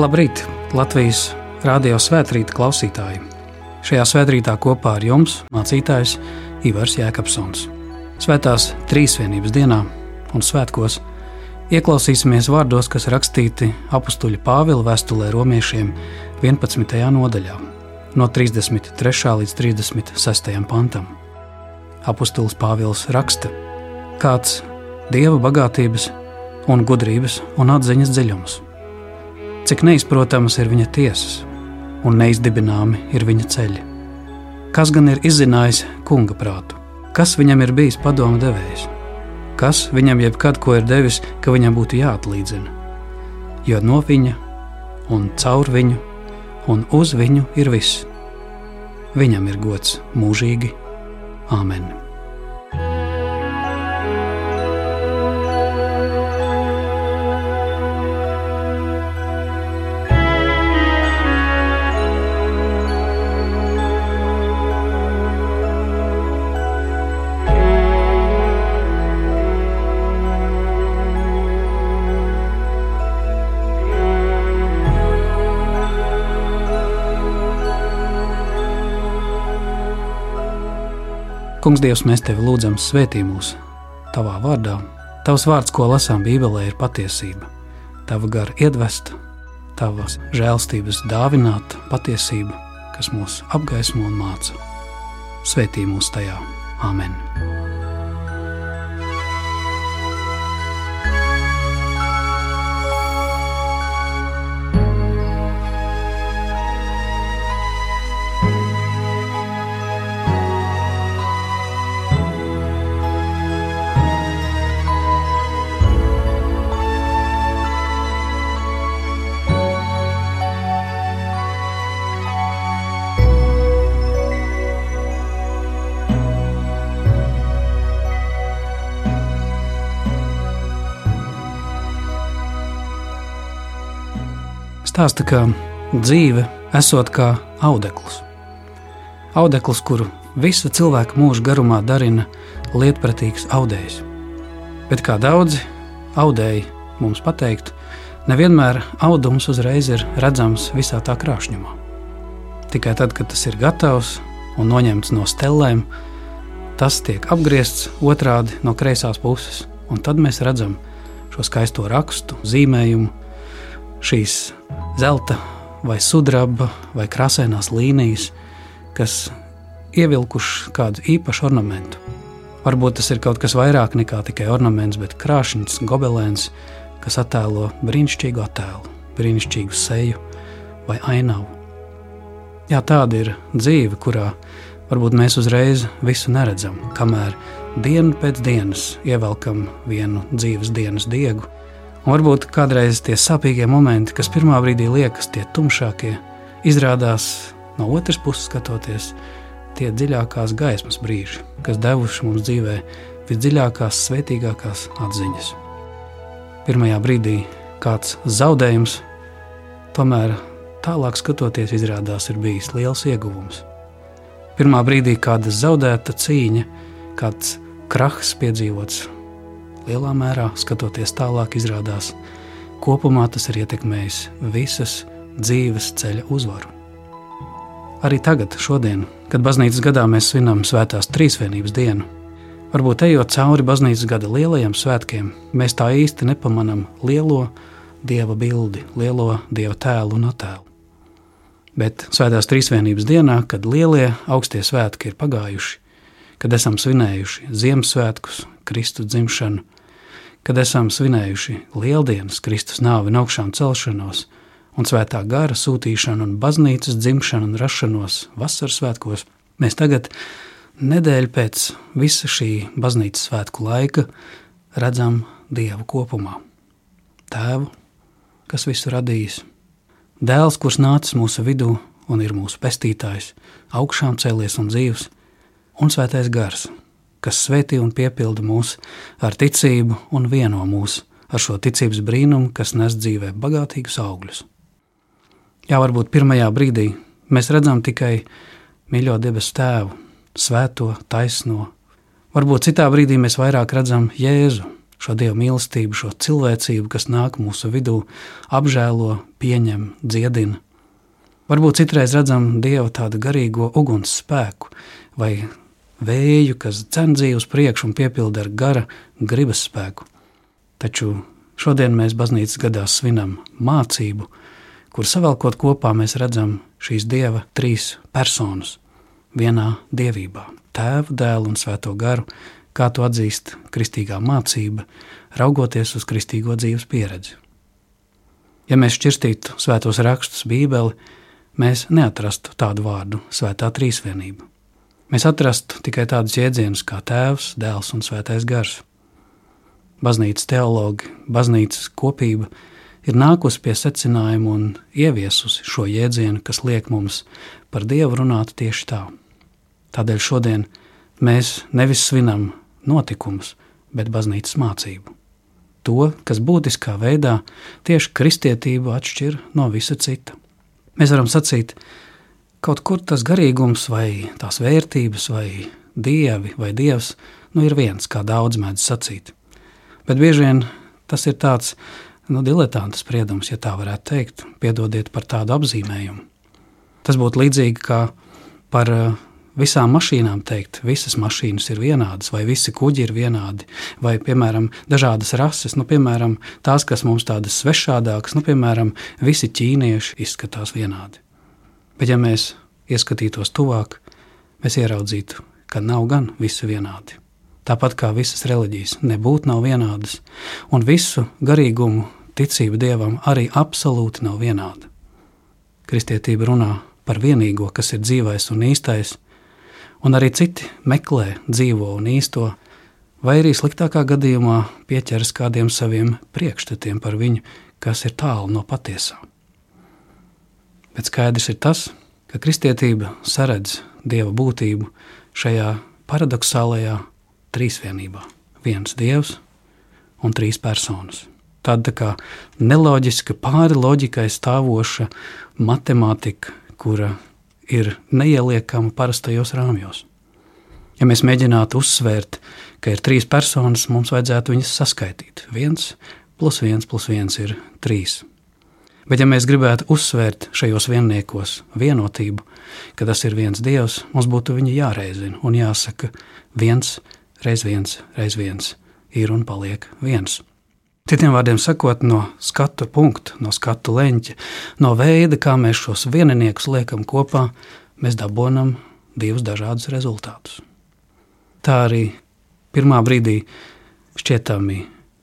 Labrīt, Latvijas Rādio Svētrīta klausītāji! Šajā svētkrītā kopā ar jums mācītājs Ivars Jēkabsons. Svētās trīsvienības dienā un svētkos ieklausīsimies vārdos, kas rakstīti apakstuļa Pāvila vēstulē romiešiem 11. nodaļā, no 33. līdz 36. pantam. Apostols Pāvils raksta, kāds dieva bagātības un gudrības un atziņas dziļums cik neizprotamas ir viņa tiesas un neizdibināmi ir viņa ceļi. Kas gan ir izzinājis kunga prātu? Kas viņam ir bijis padomu devējs? Kas viņam jebkad ko ir devis, ka viņam būtu jāatlīdzina? Jo no viņa un caur viņu un uz viņu ir viss. Viņam ir gods mūžīgi. Āmen! Kungs, Dievs, mēs tevi lūdzam, svētī mūs tavā vārdā. Tavs vārds, ko lasām Bībelē, ir patiesība. Tava gara iedvesta, tavas žēlstības dāvināta patiesība, kas mūs apgaismo un māca. Svētī mūs tajā! Amen! Stāsta, ka dzīve esot kā audekls. Audekls, kuru visu cilvēku mūža garumā darina lietpratīgs audējs. Bet kā daudzi audēji mums pateiktu, nevienmēr audums uzreiz ir redzams visā tā krāšņumā. Tikai tad, kad tas ir gatavs un noņemts no stelēm, tas tiek apgriezts otrādi no kreisās puses, un tad mēs redzam šo skaisto rakstu, zīmējumu, šīs zelta vai sudraba vai krāsainās līnijas, kas ievilkuši kādu īpašu ornamentu. Varbūt tas ir kaut kas vairāk nekā tikai ornaments, bet krāšņs gobelēns, kas attēlo brīnišķīgu attēlu, brīnišķīgu seju vai ainavu. Jā, tāda ir dzīve, kurā varbūt mēs uzreiz visu neredzam, kamēr dienu pēc dienas ievelkam vienu dzīves dienas diegu Un varbūt kādreiz tie sāpīgie momenti, kas pirmā brīdī liekas tie tumšākie, izrādās no otras puses skatoties, tie dziļākās gaismas brīži, kas devuši mums dzīvē visdziļākās, svētīgākās atziņas. Pirmajā brīdī kāds zaudējums, tomēr tālāk skatoties, izrādās ir bijis liels ieguvums. Pirmā brīdī kāda zaudēta cīņa, kāds krahs piedzīvots lielā mērā, skatoties tālāk, izrādās, kopumā tas ir ietekmējis visas dzīves ceļa uzvaru. Arī tagad, šodien, kad baznīcas gadā mēs svinam Svētās Trīsvienības dienu, varbūt ejot cauri baznīcas gada lielajiem svētkiem, mēs tā īsti nepamanām lielo dieva bildi, lielo dieva tēlu un attēlu. Bet Svētās Trīsvienības dienā, kad lielie augstie svētki ir pagājuši, kad esam svinējuši Ziemassvētkus, Kristus dzimšanu, kad esam svinējuši lieldienas, Kristus nāvi augšām celšanos, un svētā gara sūtīšanu un baznīcas dzimšanu un rašanos vasaras svētkos, mēs tagad, nedēļu pēc visa šī baznīcas svētku laika, redzam Dievu kopumā. Tēvu, kas visu radījis, dēls, kurš nācis mūsu vidū un ir mūsu pestītājs, augšām cēlies un dzīvs, un svētais gars, kas svētī un piepilda mūs ar ticību un vieno mūs ar šo ticības brīnumu, kas nes dzīvē bagātīgus augļus. Jā, varbūt pirmajā brīdī mēs redzam tikai mīļo debesu tēvu, svēto, taisno. Varbūt citā brīdī mēs vairāk redzam Jēzu, šo dievu mīlestību, šo cilvēcību, kas nāk mūsu vidū, apžēlo, pieņem, dziedina. Varbūt citreiz redzam dievu tādu garīgo uguns spēku vai vēju, kas dzen dzīvi uz priekšu un piepilda ar gara gribas spēku. Taču šodien mēs baznīcas gadā svinam mācību, kur savelkot kopā mēs redzam šīs dieva trīs personas vienā dievībā - tēvu, dēlu un svēto garu, kā to atzīst kristīgā mācība, raugoties uz kristīgo dzīves pieredzi. Ja mēs šķirstītu svētos rakstus, Bībeli, mēs neatrastu tādu vārdu - svētā trīsvienība. Mēs atrastu tikai tādus jēdzienus kā Tēvs, Dēls un Svētais Gars. Baznīcas teologi, baznīcas kopība ir nākusi pie secinājuma un ieviesusi šo jēdzienu, kas liek mums par Dievu runāt tieši tā. Tādēļ šodien mēs nevis svinam notikumus, bet baznīcas mācību. To, kas būtiskā veidā tieši kristietību atšķir no visa cita. Mēs varam sacīt, kaut kur tas garīgums, vai tās vērtības, vai dievi, vai dievs, nu ir viens, kā daudz mēdz sacīt. Bet bieži vien tas ir tāds nu, diletantu spriedums, ja tā varētu teikt. Piedodiet par tādu apzīmējumu. Tas būtu līdzīgi kā par visām mašīnām teikt, visas mašīnas ir vienādas, vai visi kuģi ir vienādi, vai, piemēram, dažādas rases, nu, piemēram, tās, kas mums tādas svešādākas, nu, piemēram, visi ķīnieši izskatās vienādi. Bet, ja mēs ieskatītos tuvāk, mēs ieraudzītu, ka nav gan visi vienādi. Tāpat kā visas reliģijas nebūtu nav vienādas, un visu garīgumu ticība dievam arī absolūti nav vienāda. Kristietība runā par vienīgo, kas ir dzīvais un īstais, un arī citi meklē dzīvo un īsto, vai arī sliktākā gadījumā pieķeras kādiem saviem priekšstatiem par viņu, kas ir tālu no patiesā. Bet skaidrs ir tas, ka kristietība saredz dieva būtību šajā paradoxālajā trīsvienībā - viens dievs un trīs personas. Tāda tā kā neloģiska, pāri loģikai stāvoša matemātika, kura ir neieliekama parastajos rāmjos. Ja mēs mēģinātu uzsvērt, ka ir trīs personas, mums vajadzētu viņas saskaitīt. viens plus viens plus viens ir trīs. Bet, ja mēs gribētu uzsvērt šajos vienniekos vienotību, ka tas ir viens dievs, mums būtu viņi jāreizina un jāsaka, viens reiz viens reiz viens ir un paliek viens. Citiem vārdiem sakot, no skatu punkta, no skatu leņķa, no veida, kā mēs šos vieniniekus liekam kopā, mēs dabūjam divus dažādus rezultātus. Tā arī pirmā brīdī šķietami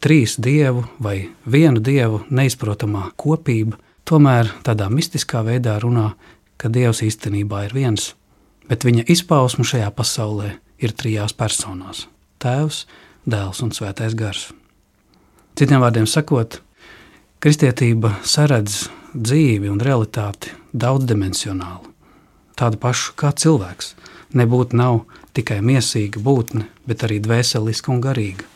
trīs dievu vai vienu dievu neizprotamā kopība, tomēr tādā mistiskā veidā runā, ka dievs īstenībā ir viens, bet viņa izpausme šajā pasaulē ir trijās personās - Tēvs, Dēls un Svētais Gars. Citiem vārdiem sakot, kristietība saredz dzīvi un realitāti daudzdimensionāli, tādu pašu kā cilvēks. Nebūtu nav tikai mīsīga būtne, bet arī dvēseliska un garīga.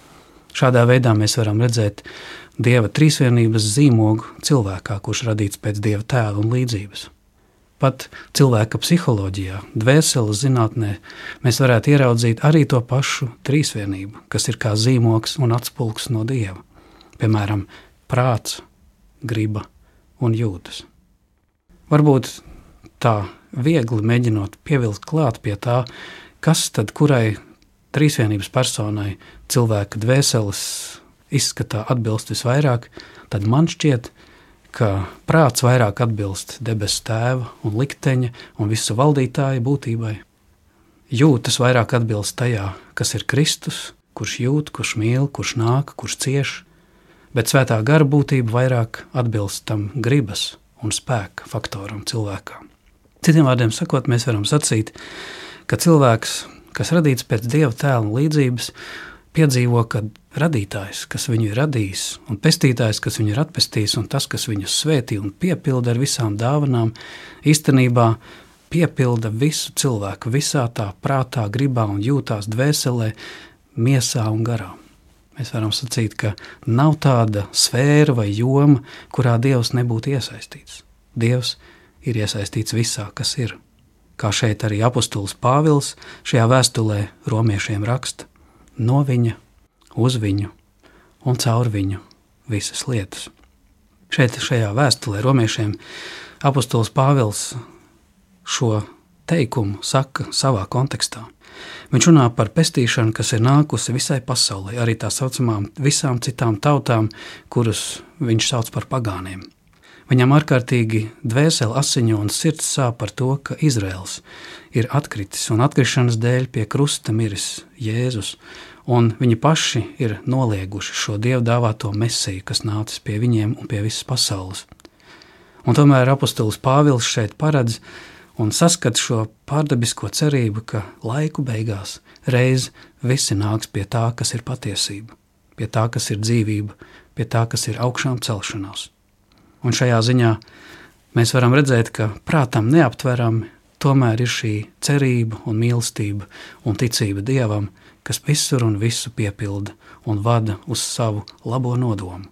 Šādā veidā mēs varam redzēt dieva trīsvienības zīmogu cilvēkā, kurš radīts pēc dieva tēla un līdzības. Pat cilvēka psiholoģijā, dvēseles zinātnē, mēs varētu ieraudzīt arī to pašu trīsvienību, kas ir kā zīmogs un atspulgs no dieva. Piemēram, prāts, griba un jūtas. Varbūt tā viegli mēģinot pievilkt klāt pie tā, kas tad kurai trīsvienības personai cilvēka dvēseles izskatā atbilst visvairāk, tad man šķiet, ka prāts vairāk atbilst debesu tēva un likteņa un visu valdītāja būtībai. Jūtas vairāk atbilst tajā, kas ir Kristus, kurš jūt, kurš mīl, kurš nāk, kurš cieš, bet svētā gara būtība vairāk atbilst tam gribas un spēka faktoram cilvēkā. Citiem vārdiem sakot, mēs varam sacīt, ka cilvēks, kas radīts pēc dieva tēla līdzības, piedzīvo, ka radītājs, kas viņu ir radījis, un pestītājs, kas viņu ir atpestījis, un tas, kas viņu svētī un piepilda ar visām dāvanām, īstenībā piepilda visu cilvēku visā tā prātā, gribā un jūtās dvēselē, miesā un garā. Mēs varam sacīt, ka nav tāda sfēra vai joma, kurā Dievs nebūtu iesaistīts. Dievs ir iesaistīts visā, kas ir. Kā šeit arī apustulis Pāvils šajā vēstulē romiešiem raksta, no viņa, uz viņu un caur viņu visas lietas. Šeit, šajā vēstulē romiešiem, apustulis Pāvils šo teikumu saka savā kontekstā. Viņš runā par pestīšanu, kas ir nākusi visai pasaulē, arī tā saucamām visām citām tautām, kurus viņš sauc par pagāniem. Viņam ārkārtīgi dvēseli asiņo un sirds sāp par to, ka Izraels ir atkritis un atkrišanas dēļ pie krusta miris Jēzus, un viņi paši ir nolieguši šo dievu dāvāto mesiju, kas nācis pie viņiem un pie visas pasaules. Un tomēr apustulis Pāvils šeit paredz un saskat šo pārdabisko cerību, ka laiku beigās reiz visi nāks pie tā, kas ir patiesība, pie tā, kas ir dzīvība, pie tā, kas ir augšām celšanās. Un šajā ziņā mēs varam redzēt, ka prātam neaptverami tomēr ir šī cerība un mīlestība un ticība Dievam, kas visur un visu piepilda un vada uz savu labo nodomu.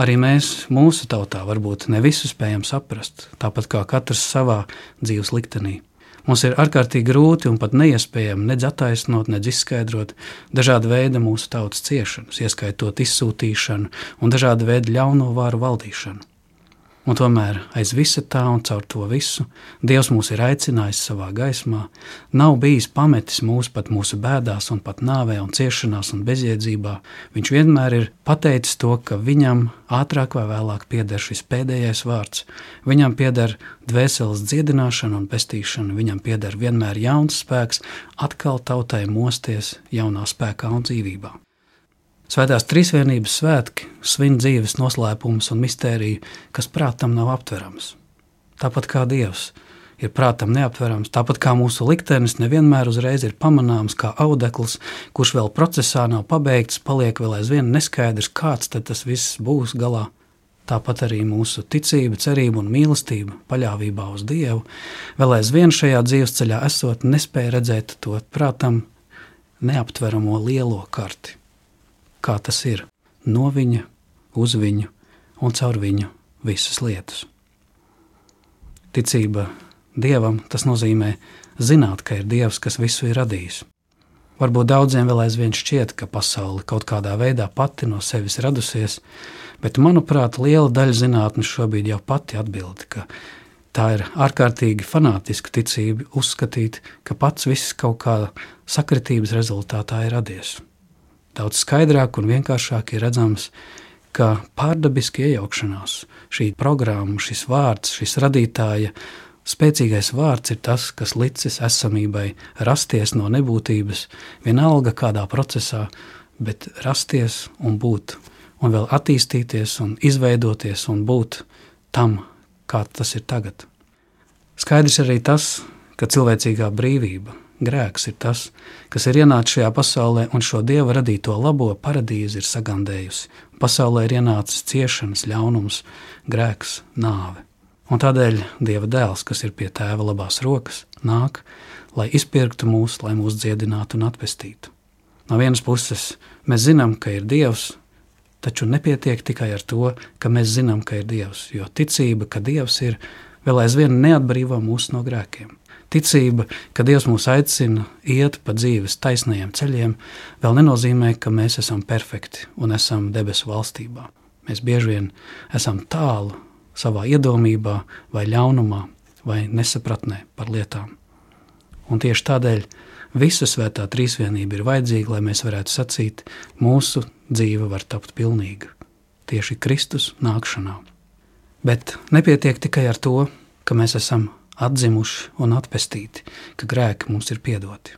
Arī mēs, mūsu tautā, varbūt ne visu spējam saprast, tāpat kā katrs savā dzīves liktenī. Mums ir ārkārtīgi grūti un pat neiespējami nedz attaisnot, nedz izskaidrot dažādu veidu mūsu tautas ciešanas, ieskaitot izsūtīšanu un dažādu veidu ļauno vāru valdīšanu. Un tomēr aiz visa tā un caur to visu Dievs mūs ir aicinājis savā gaismā, nav bijis pametis mūs pat mūsu bēdās, un pat nāvē, un ciešanās un bezjēdzībā. Viņš vienmēr ir pateicis to, ka viņam ātrāk vai vēlāk pieder šis pēdējais vārds. Viņam pieder dvēseles dziedināšana un pestīšana, viņam pieder vienmēr jauns spēks, atkal tautai mosties jaunā spēkā un dzīvībā. Svētās trīsvienības svētki svin dzīves noslēpumus un mistēriju, kas prātam nav aptverams. Tāpat kā Dievs ir prātam neaptverams, tāpat kā mūsu liktenis nevienmēr uzreiz ir pamanāms kā audekls, kurš vēl procesā nav pabeigts, paliek vēl aizvien neskaidrs, kāds tas viss būs galā. Tāpat arī mūsu ticība, cerība un mīlestība, paļāvībā uz Dievu, vēl aizvien šajā dzīves ceļā esot, nespēja redzēt to prātam neaptveramo lielo karti kā tas ir no viņa, uz viņu un caur viņu visas lietas. Ticība Dievam tas nozīmē zināt, ka ir Dievs, kas visu ir radījis. Varbūt daudziem vēl aizvien šķiet, ka pasaule kaut kādā veidā pati no sevis radusies, bet manuprāt, liela daļa zinātnes šobrīd jau pati atbild, ka tā ir ārkārtīgi fanātiska ticība uzskatīt, ka pats viss kaut kāda sakritības rezultātā ir radies daudz skaidrāk un vienkāršāk ir redzams, ka pārdabiski iejaukšanās, šī programma, šis vārds, šis radītāja spēcīgais vārds ir tas, kas licis esamībai rasties no nebūtības, vienalga kādā procesā, bet rasties un būt, un vēl attīstīties un izveidoties un būt tam, kā tas ir tagad. Skaidrs arī tas, ka cilvēcīgā brīvība Grēks ir tas, kas ir ienācis šajā pasaulē un šo dieva radīto labo paradīzi ir sagandējusi. Pasaulē ir ienācis ciešanas, ļaunums, grēks, nāve. Un tādēļ Dieva dēls, kas ir pie tēva labās rokas, nāk, lai izpirktu mūs, lai mūs dziedinātu un atpestītu. No vienas puses, mēs zinām, ka ir Dievs, taču nepietiek tikai ar to, ka mēs zinām, ka ir Dievs, jo ticība, ka Dievs ir, vēl aizvien neatbrīvo mūs no grēkiem. Ticība, ka Dievs mūs aicina iet pa dzīves taisnajiem ceļiem, vēl nenozīmē, ka mēs esam perfekti un esam debesu valstībā. Mēs bieži vien esam tālu savā iedomībā, vai ļaunumā, vai nesapratnē par lietām. Un tieši tādēļ visa svētā trīsvienība ir vajadzīga, lai mēs varētu sacīt, mūsu dzīve var tapt pilnīga tieši Kristus nākšanā. Bet nepietiek tikai ar to, ka mēs esam atzimuši un atpestīti, ka grēki mums ir piedoti.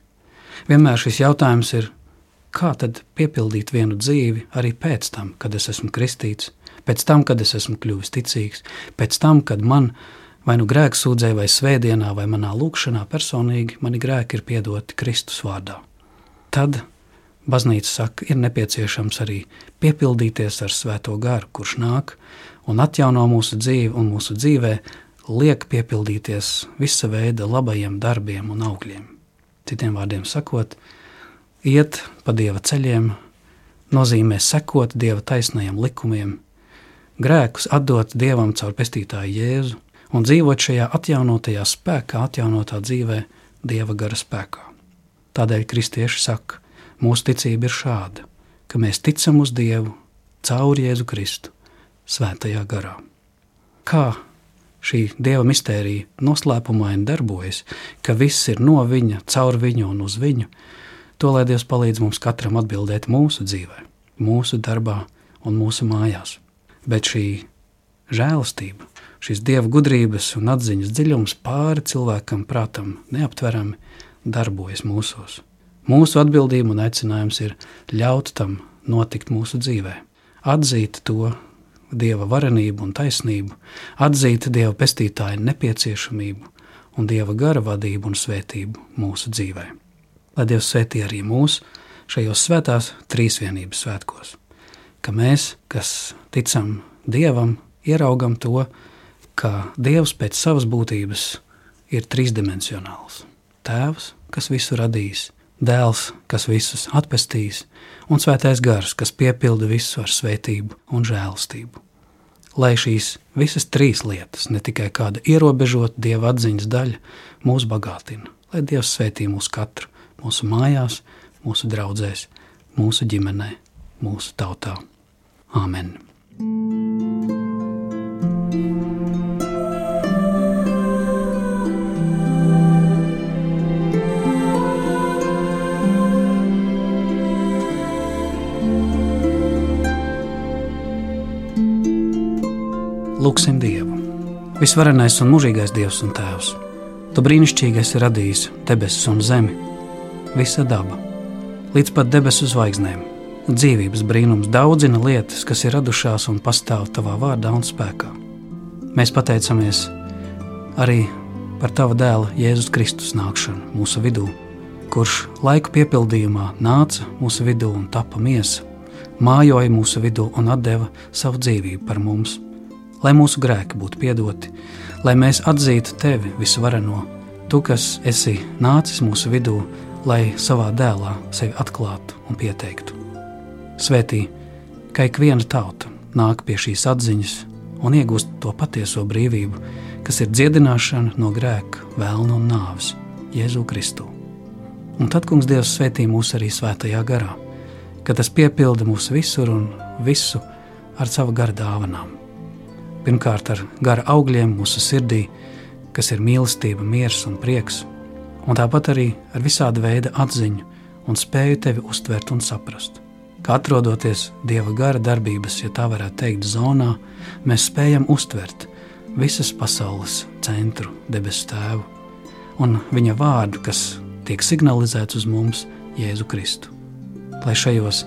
Vienmēr šis jautājums ir, kā tad piepildīt vienu dzīvi arī pēc tam, kad es esmu kristīts, pēc tam, kad es esmu kļuvis ticīgs, pēc tam, kad man vai nu grēka sūdzē, vai svētdienā, vai manā lūkšanā personīgi mani grēki ir piedoti Kristus vārdā. Tad baznīca saka, ir nepieciešams arī piepildīties ar svēto garu, kurš nāk un atjauno mūsu dzīvi un mūsu dzīvē liek piepildīties visa veida labajiem darbiem un augļiem. Citiem vārdiem sakot, iet pa dieva ceļiem nozīmē sekot dieva taisnajiem likumiem, grēkus atdot dievam caur pestītāju Jēzu un dzīvot šajā atjaunotajā spēkā, atjaunotā dzīvē, dieva gara spēkā. Tādēļ kristieši saka, mūsu ticība ir šāda, ka mēs ticam uz Dievu caur Jēzu Kristu, Svētajā garā. Kā šī Dieva mistērija noslēpumaini darbojas, ka viss ir no Viņa, caur Viņu un uz Viņu, to lai Dievs palīdz mums katram atbildēt mūsu dzīvē, mūsu darbā un mūsu mājās. Bet šī žēlastība, šīs dieva gudrības un atziņas dziļums pāri cilvēkam, prātam, neaptverami darbojas mūsos. Mūsu atbildība un aicinājums ir ļaut tam notikt mūsu dzīvē, atzīt to dieva varenību un taisnību, atzīt dieva pestītāja nepieciešamību un dieva gara vadību un svētību mūsu dzīvē. Lai Dievs svētī arī mūs šajos svētās trīsvienības svētkos, ka mēs, kas ticam Dievam, ieraugam to, ka Dievs pēc savas būtības ir trīsdimensionāls. Tēvs, kas visu radīs, dēls, kas visus atpestīs, un svētais gars, kas piepilda visu ar svētību un žēlstību. Lai šīs visas trīs lietas, ne tikai kāda ierobežota dieva atziņas daļa, mūs bagātina, lai Dievs svētī mūs katru, mūsu mājās, mūsu draugzēs, mūsu ģimenē, mūsu tautā. Āmen! Lūksim Dievu. Visvarenais un mūžīgais Dievs un Tēvs, Tu brīnišķīgais ir radījis debesis un zemi, visa daba, līdz pat debesu zvaigznēm. Dzīvības brīnums daudzina lietas, kas ir radušās un pastāv Tavā vārdā un spēkā. Mēs pateicamies arī par Tava dēla Jēzus Kristus nākšanu mūsu vidū, kurš laiku piepildījumā nāca mūsu vidū un tapa miesa, mājoja mūsu vidū un deva savu dzīvību par mums lai mūsu grēki būtu piedoti, lai mēs atzītu tevi visvareno, tu, kas esi nācis mūsu vidū, lai savā dēlā sevi atklātu un pieteiktu. Svētī, ka ik viena tauta nāk pie šīs atziņas un iegūst to patieso brīvību, kas ir dziedināšana no grēka, vēlna un nāves, Jēzu Kristu. Un tad, Kungs, Dievs svētī mūs arī svētajā garā, ka tas piepilda mūs visur un visu ar savu garu dāvanām. Pirmkārt, ar gara augļiem mūsu sirdī, kas ir mīlestība, miers un prieks, un tāpat arī ar visāda veida atziņu un spēju tevi uztvert un saprast. Kā atrodoties dieva gara darbības, ja tā varētu teikt, zonā, mēs spējam uztvert visas pasaules centru, debesu tēvu un viņa vārdu, kas tiek signalizēts uz mums, Jēzu Kristu. Lai šajos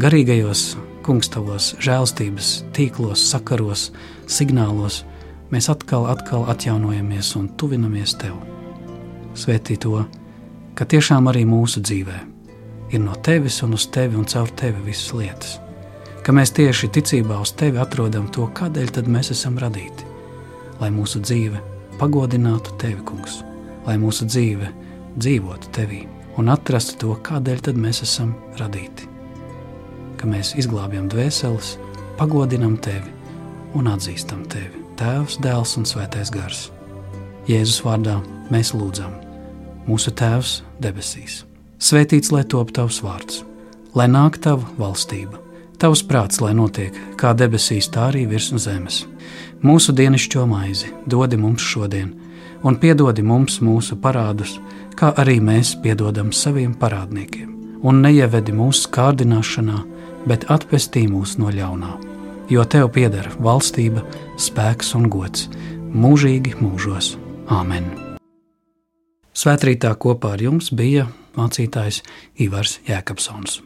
garīgajos kungs tavos žēlstības tīklos, sakaros, signālos mēs atkal, atkal atjaunojamies un tuvinamies tev. Svētī to, ka tiešām arī mūsu dzīvē ir no tevis un uz tevi un caur tevi visas lietas. Ka mēs tieši ticībā uz tevi atrodam to, kādēļ tad mēs esam radīti. Lai mūsu dzīve pagodinātu tevi, kungs, lai mūsu dzīve dzīvotu tevī un atrastu to, kādēļ tad mēs esam radīti. Ka mēs izglābjam dvēseles, pagodinam tevi un atzīstam tevi, Tēvs, Dēls un Svētais Gars. Jēzus vārdā mēs lūdzam, mūsu Tēvs debesīs. Svētīts lai top tavs vārds, lai nāk tava valstība, tavs prāts, lai notiek kā debesīs, tā arī virs zemes. Mūsu dienascho maizi dodi mums šodien, un piedodi mums mūsu parādus, kā arī mēs piedodam saviem parādniekiem, un neievedi mūsu kārdināšanā, bet atpestī mūs no ļaunā jo tev pieder valstība, spēks un gods mūžīgi mūžos. Āmen! Svētrītā kopā ar jums bija mācītājs Ivars Jēkabsons.